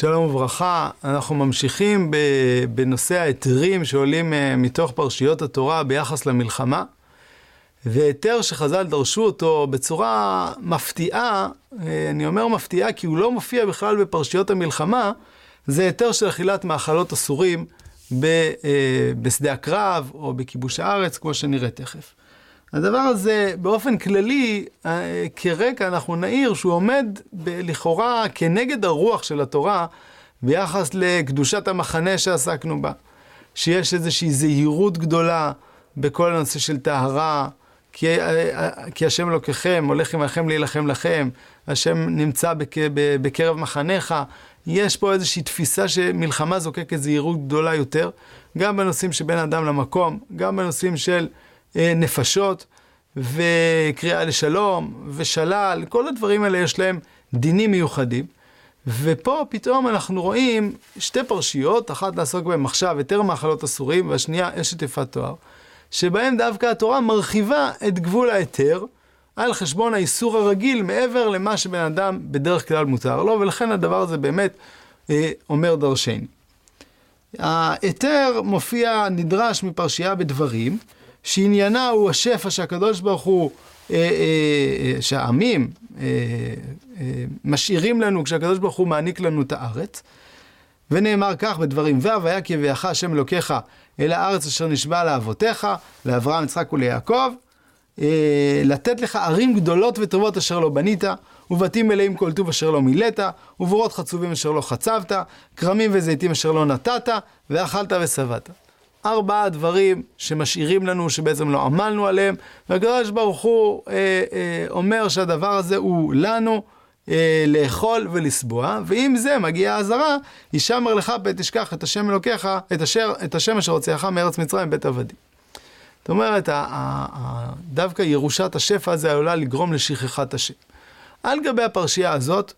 שלום וברכה, אנחנו ממשיכים בנושא ההיתרים שעולים אה, מתוך פרשיות התורה ביחס למלחמה. והיתר שחז"ל דרשו אותו בצורה מפתיעה, אה, אני אומר מפתיעה כי הוא לא מופיע בכלל בפרשיות המלחמה, זה היתר של אכילת מאכלות אסורים אה, בשדה הקרב או בכיבוש הארץ, כמו שנראה תכף. הדבר הזה, באופן כללי, אה, כרקע אנחנו נעיר שהוא עומד ב- לכאורה כנגד הרוח של התורה ביחס לקדושת המחנה שעסקנו בה. שיש איזושהי זהירות גדולה בכל הנושא של טהרה, כי, אה, כי השם אלוקיכם הולך עמכם להילחם לכם, השם נמצא בק, בקרב מחניך. יש פה איזושהי תפיסה שמלחמה זוקקת זהירות גדולה יותר, גם בנושאים שבין אדם למקום, גם בנושאים של אה, נפשות, וקריאה לשלום, ושלל, כל הדברים האלה יש להם דינים מיוחדים. ופה פתאום אנחנו רואים שתי פרשיות, אחת לעסוק בהן עכשיו, היתר מאכלות אסורים, והשנייה אשת יפת תואר, שבהם דווקא התורה מרחיבה את גבול ההיתר על חשבון האיסור הרגיל מעבר למה שבן אדם בדרך כלל מותר לו, ולכן הדבר הזה באמת אה, אומר דרשני. ההיתר מופיע, נדרש מפרשייה בדברים, שעניינה הוא השפע שהקדוש ברוך הוא, אה, אה, אה, שהעמים משאירים לנו כשהקדוש ברוך הוא מעניק לנו את הארץ. ונאמר כך בדברים, והוויה כי הביאך השם אלוקיך אל הארץ אשר נשבע לאבותיך, לאברהם, יצחק וליעקב, לתת לך ערים גדולות וטובות אשר לא בנית, ובתים מלאים כל טוב אשר לא מילאת, ובורות חצובים אשר לא חצבת, כרמים וזיתים אשר לא נתת, ואכלת ושבעת. ארבעה דברים שמשאירים לנו, שבעצם לא עמלנו עליהם, והקדוש ברוך הוא אה, אה, אומר שהדבר הזה הוא לנו. אה, לאכול ולסבוע, ועם זה מגיעה האזהרה, הישמר לך ותשכח את השם אלוקיך, את, אשר, את השם אשר הוציאך מארץ מצרים בית עבדים. זאת אומרת, דווקא ירושת השפע הזה עלולה לגרום לשכחת השם. על גבי הפרשייה הזאת,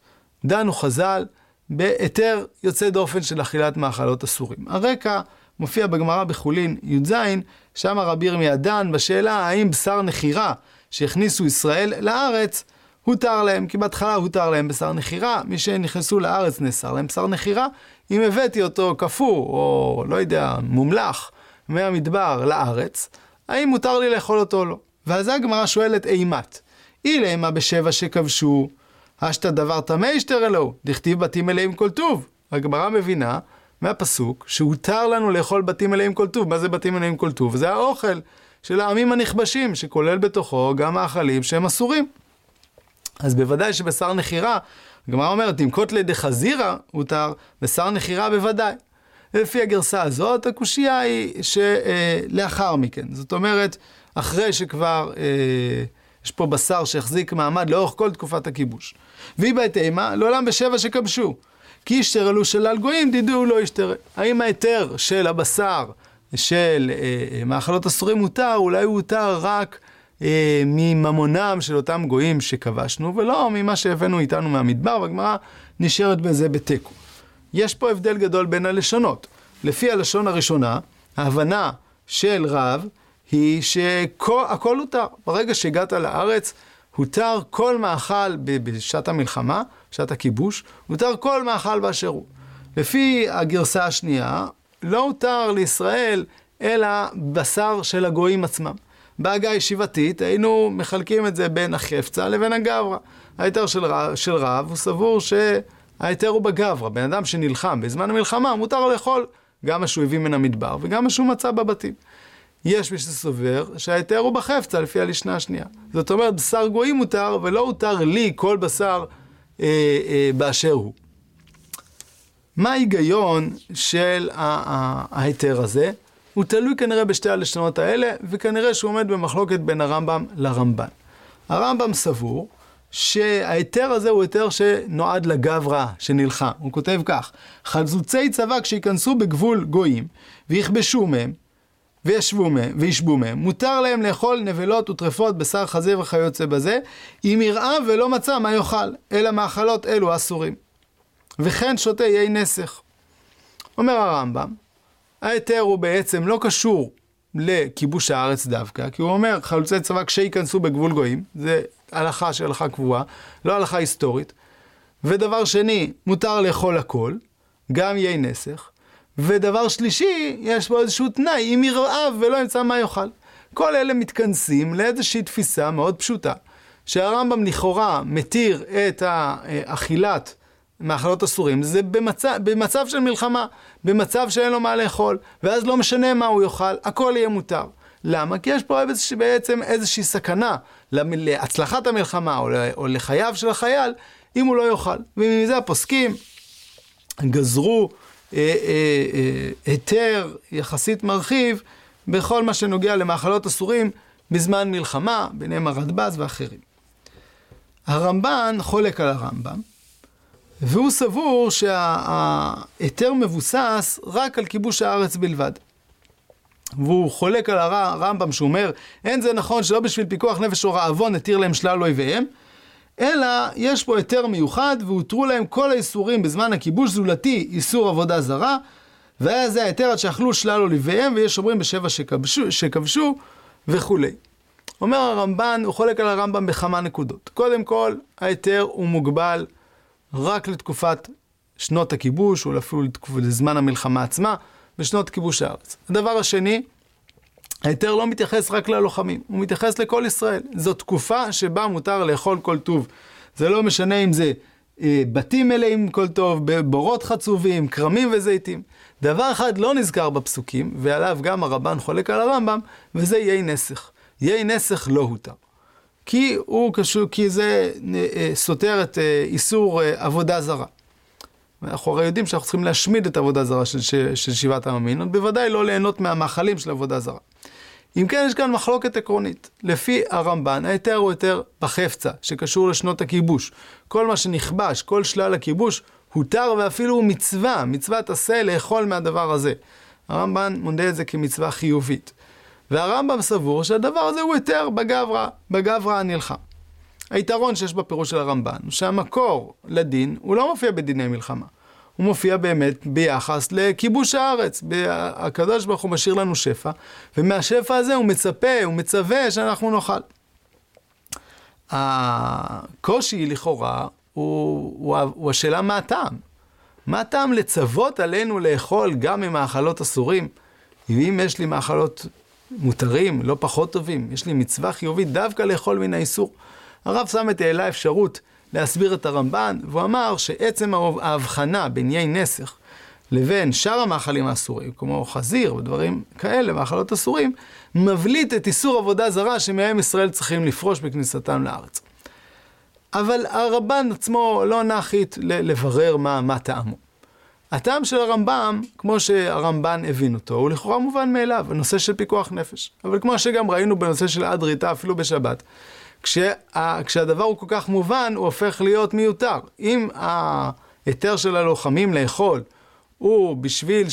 דנו חז"ל בהיתר יוצא דופן של אכילת מאכלות אסורים. הרקע מופיע בגמרא בחולין י"ז, שם רבי ירמיה דן בשאלה האם בשר נחירה שהכניסו ישראל לארץ, הותר להם, כי בהתחלה הותר להם בשר נחירה, מי שנכנסו לארץ נאסר להם בשר נחירה, אם הבאתי אותו קפוא, או לא יודע, מומלח, מהמדבר לארץ, האם מותר לי לאכול אותו או לא? ואז הגמרא שואלת אימת, אילמה בשבע שכבשו, השתא דבר טמא ישתר אלוהו, דכתיב בתים מלאים כל טוב. הגמרא מבינה מהפסוק שהותר לנו לאכול בתים מלאים כל טוב. מה זה בתים מלאים כל טוב? זה האוכל של העמים הנכבשים, שכולל בתוכו גם מאכלים שהם אסורים. אז בוודאי שבשר נחירה, הגמרא אומרת, אם קוטלי דחזירא הותר, בשר נחירה בוודאי. לפי הגרסה הזאת, הקושייה היא שלאחר מכן. זאת אומרת, אחרי שכבר אה, יש פה בשר שהחזיק מעמד לאורך כל תקופת הכיבוש. והיא בהתאמה, לעולם בשבע שכבשו. כי ישתרלו שלל גויים, דידו לא ישתרל. האם ההיתר של הבשר של אה, אה, מאכלות אסורים מותר, אולי הוא הותר רק אה, מממונם של אותם גויים שכבשנו, ולא ממה שהבאנו איתנו מהמדבר, והגמרא נשארת בזה בתיקו. יש פה הבדל גדול בין הלשונות. לפי הלשון הראשונה, ההבנה של רב היא שהכל הותר. ברגע שהגעת לארץ, הותר כל מאכל בשעת המלחמה, בשעת הכיבוש, הותר כל מאכל באשר הוא. לפי הגרסה השנייה, לא הותר לישראל אלא בשר של הגויים עצמם. בהגה הישיבתית היינו מחלקים את זה בין החפצה לבין הגברא. ההיתר של של רב הוא סבור שההיתר הוא בגברא. בן אדם שנלחם בזמן המלחמה, מותר לו לאכול גם מה שהוא הביא מן המדבר וגם מה שהוא מצא בבתים. יש מי שסובר שההיתר הוא בחפצה לפי הלשנה השנייה. זאת אומרת, בשר גויים מותר ולא הותר לי כל בשר באשר הוא. מה ההיגיון של ההיתר הזה? הוא תלוי כנראה בשתי הלשונות האלה, וכנראה שהוא עומד במחלוקת בין הרמב"ם לרמב"ן. הרמב"ם סבור שההיתר הזה הוא היתר שנועד לגברא, שנלחם. הוא כותב כך: חלוצי צבא כשייכנסו בגבול גויים ויכבשו מהם וישבו מהם, וישבו מהם, מותר להם לאכול נבלות וטרפות, בשר חזה וכיוצא בזה, אם יראה ולא מצא מה יאכל, אלא מאכלות אלו אסורים. וכן שותה יי נסך. אומר הרמב"ם, ההיתר הוא בעצם לא קשור לכיבוש הארץ דווקא, כי הוא אומר, חלוצי צבא כשייכנסו בגבול גויים, זה הלכה של הלכה קבועה, לא הלכה היסטורית. ודבר שני, מותר לאכול הכל, גם יהיה נסך. ודבר שלישי, יש בו איזשהו תנאי, אם ירעב ולא ימצא מה יאכל. כל אלה מתכנסים לאיזושהי תפיסה מאוד פשוטה, שהרמב"ם לכאורה מתיר את האכילת מאכלות אסורים, זה במצב, במצב של מלחמה, במצב שאין לו מה לאכול, ואז לא משנה מה הוא יאכל, הכל יהיה מותר. למה? כי יש פה בעצם איזושהי סכנה להצלחת המלחמה או לחייו של החייל, אם הוא לא יאכל. ומזה הפוסקים גזרו היתר יחסית מרחיב בכל מה שנוגע למאכלות אסורים בזמן מלחמה, ביניהם הרדב"ז ואחרים. הרמב"ן חולק על הרמב"ם, והוא סבור שההיתר מבוסס רק על כיבוש הארץ בלבד. והוא חולק על הרמב"ם שאומר, אין זה נכון שלא בשביל פיקוח נפש או רעבון התיר להם שלל אויביהם, אלא יש פה היתר מיוחד והותרו להם כל האיסורים בזמן הכיבוש זולתי איסור עבודה זרה, והיה זה ההיתר עד שאכלו שלל אויביהם, ויש אומרים בשבע שכבשו, שכבשו וכולי. אומר הרמב"ן, הוא חולק על הרמב"ם בכמה נקודות. קודם כל, ההיתר הוא מוגבל רק לתקופת שנות הכיבוש, או אפילו לזמן המלחמה עצמה, בשנות כיבוש הארץ. הדבר השני, ההיתר לא מתייחס רק ללוחמים, הוא מתייחס לכל ישראל. זו תקופה שבה מותר לאכול כל טוב. זה לא משנה אם זה אה, בתים מלאים כל טוב, בורות חצובים, כרמים וזיתים. דבר אחד לא נזכר בפסוקים, ועליו גם הרבן חולק על הרמב"ם, וזה יהי נסך. יהי נסך לא הותר. כי הוא קשור, כי זה אה, סותר את אה, איסור אה, עבודה זרה. אנחנו הרי יודעים שאנחנו צריכים להשמיד את העבודה הזרה של, של, של שבעת העמים, בוודאי לא ליהנות מהמאכלים של עבודה זרה. אם כן, יש כאן מחלוקת עקרונית. לפי הרמב"ן, ההיתר הוא היתר בחפצה, שקשור לשנות הכיבוש. כל מה שנכבש, כל שלל הכיבוש, הותר ואפילו הוא מצווה, מצוות עשה לאכול מהדבר הזה. הרמב"ן מודה את זה כמצווה חיובית. והרמב"ם סבור שהדבר הזה הוא היתר בגברא, בגברא הנלחם. היתרון שיש בפירוש של הרמב"ן, שהמקור לדין, הוא לא מופיע בדיני מלחמה. הוא מופיע באמת ביחס לכיבוש הארץ. הקדוש ברוך הוא משאיר לנו שפע, ומהשפע הזה הוא מצפה, הוא מצווה שאנחנו נאכל. הקושי לכאורה הוא, הוא, הוא השאלה מה הטעם. מה הטעם לצוות עלינו לאכול גם ממאכלות אסורים? ואם יש לי מאכלות מותרים, לא פחות טובים, יש לי מצווה חיובית דווקא לאכול מן האיסור. הרב סמט העלה אפשרות להסביר את הרמב"ן, והוא אמר שעצם ההבחנה בין יי נסך לבין שאר המאכלים האסורים, כמו חזיר ודברים כאלה, מאכלות אסורים, מבליט את איסור עבודה זרה שמהם ישראל צריכים לפרוש בכניסתם לארץ. אבל הרמב"ן עצמו לא נחית לברר מה, מה טעמו. הטעם של הרמב"ם, כמו שהרמב"ן הבין אותו, הוא לכאורה מובן מאליו, הנושא של פיקוח נפש. אבל כמו שגם ראינו בנושא של עד ריטה, אפילו בשבת, כשה, כשהדבר הוא כל כך מובן, הוא הופך להיות מיותר. אם ההיתר של הלוחמים לאכול הוא בשביל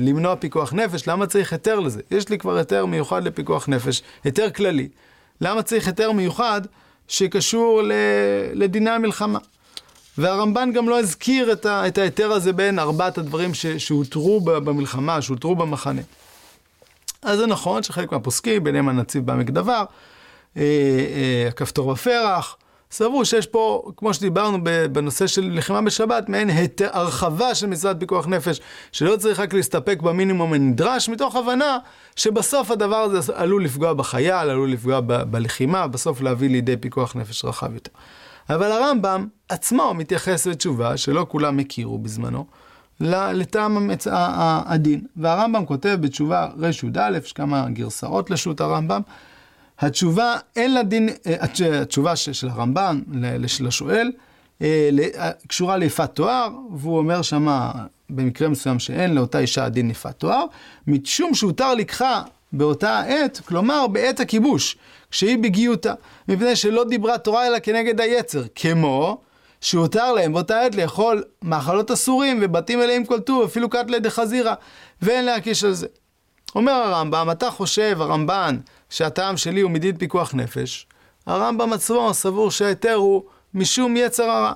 למנוע פיקוח נפש, למה צריך היתר לזה? יש לי כבר היתר מיוחד לפיקוח נפש, היתר כללי. למה צריך היתר מיוחד שקשור לדיני המלחמה? והרמב"ן גם לא הזכיר את ההיתר הזה בין ארבעת הדברים שהותרו במלחמה, שהותרו במחנה. אז זה נכון שחלק מהפוסקים, ביניהם הנציב בעמק דבר, הכפתור בפרח, סברו שיש פה, כמו שדיברנו בנושא של לחימה בשבת, מעין הרחבה של מצוות פיקוח נפש, שלא צריך רק להסתפק במינימום הנדרש, מתוך הבנה שבסוף הדבר הזה עלול לפגוע בחייל, עלול לפגוע ב- בלחימה, בסוף להביא לידי פיקוח נפש רחב יותר. אבל הרמב"ם עצמו מתייחס לתשובה שלא כולם הכירו בזמנו, לטעם. הדין. והרמב"ם כותב בתשובה רי"א, יש כמה גרסאות לשו"ת הרמב"ם, התשובה אין לה דין, אה, התשובה של הרמב"ם לשואל, אה, קשורה ליפת תואר, והוא אומר שמה במקרה מסוים שאין לאותה אישה דין יפת תואר, משום שהותר לקחה באותה עת, כלומר בעת הכיבוש, כשהיא בגיותה, מפני שלא דיברה תורה אלא כנגד היצר, כמו שהותר להם באותה עת לאכול מאכלות אסורים ובתים מלאים כל טוב, אפילו קטלי דחזירה, ואין להקיש על זה. אומר הרמב"ם, אתה חושב, הרמב"ן, שהטעם שלי הוא מדין פיקוח נפש, הרמב"ם עצמו סבור שההיתר הוא משום יצר הרע.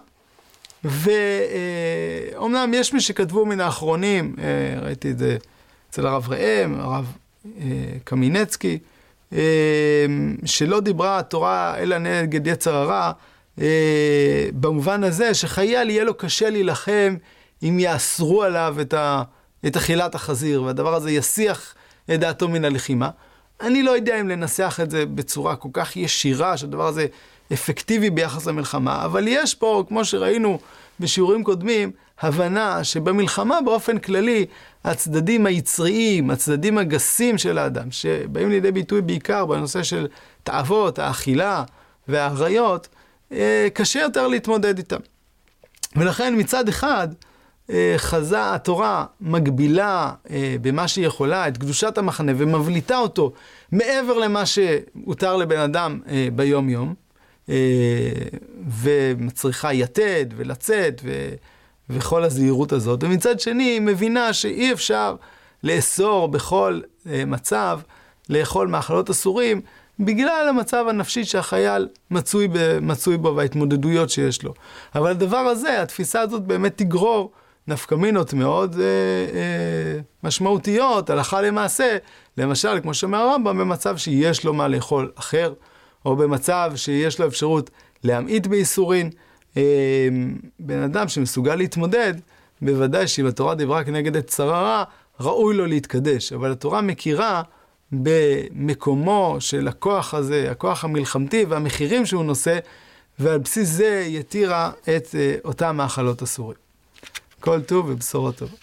ואומנם יש מי שכתבו מן האחרונים, אה, ראיתי את זה אצל הרב ראם, הרב אה, קמינצקי, אה, שלא דיברה התורה אלא נגד יצר הרע, במובן הזה שחייל יהיה לו קשה להילחם אם יאסרו עליו את, ה, את אכילת החזיר, והדבר הזה יסיח את דעתו מן הלחימה. אני לא יודע אם לנסח את זה בצורה כל כך ישירה, שהדבר הזה אפקטיבי ביחס למלחמה, אבל יש פה, כמו שראינו בשיעורים קודמים, הבנה שבמלחמה באופן כללי, הצדדים היצריים, הצדדים הגסים של האדם, שבאים לידי ביטוי בעיקר בנושא של תאוות, האכילה והאריות, אה, קשה יותר להתמודד איתם. ולכן מצד אחד, חזה התורה מגבילה אה, במה שהיא יכולה את קדושת המחנה ומבליטה אותו מעבר למה שהותר לבן אדם ביום יום, ומצריכה יתד ולצאת ו... וכל הזהירות הזאת, ומצד שני היא מבינה שאי אפשר לאסור בכל מצב לאכול מאכלות אסורים, בגלל המצב הנפשי שהחייל מצוי, ב, מצוי בו וההתמודדויות שיש לו. אבל הדבר הזה, התפיסה הזאת באמת תגרור נפקמינות מאוד אה, אה, משמעותיות, הלכה למעשה, למשל, כמו שאומר הרמב"ם, במצב שיש לו מה לאכול אחר, או במצב שיש לו אפשרות להמעיט בייסורין. אה, בן אדם שמסוגל להתמודד, בוודאי שאם התורה דיברה כנגד את צררה, ראוי לו להתקדש. אבל התורה מכירה במקומו של הכוח הזה, הכוח המלחמתי והמחירים שהוא נושא, ועל בסיס זה יתירה את uh, אותם מאכלות אסורים. כל טוב ובשורות טובות.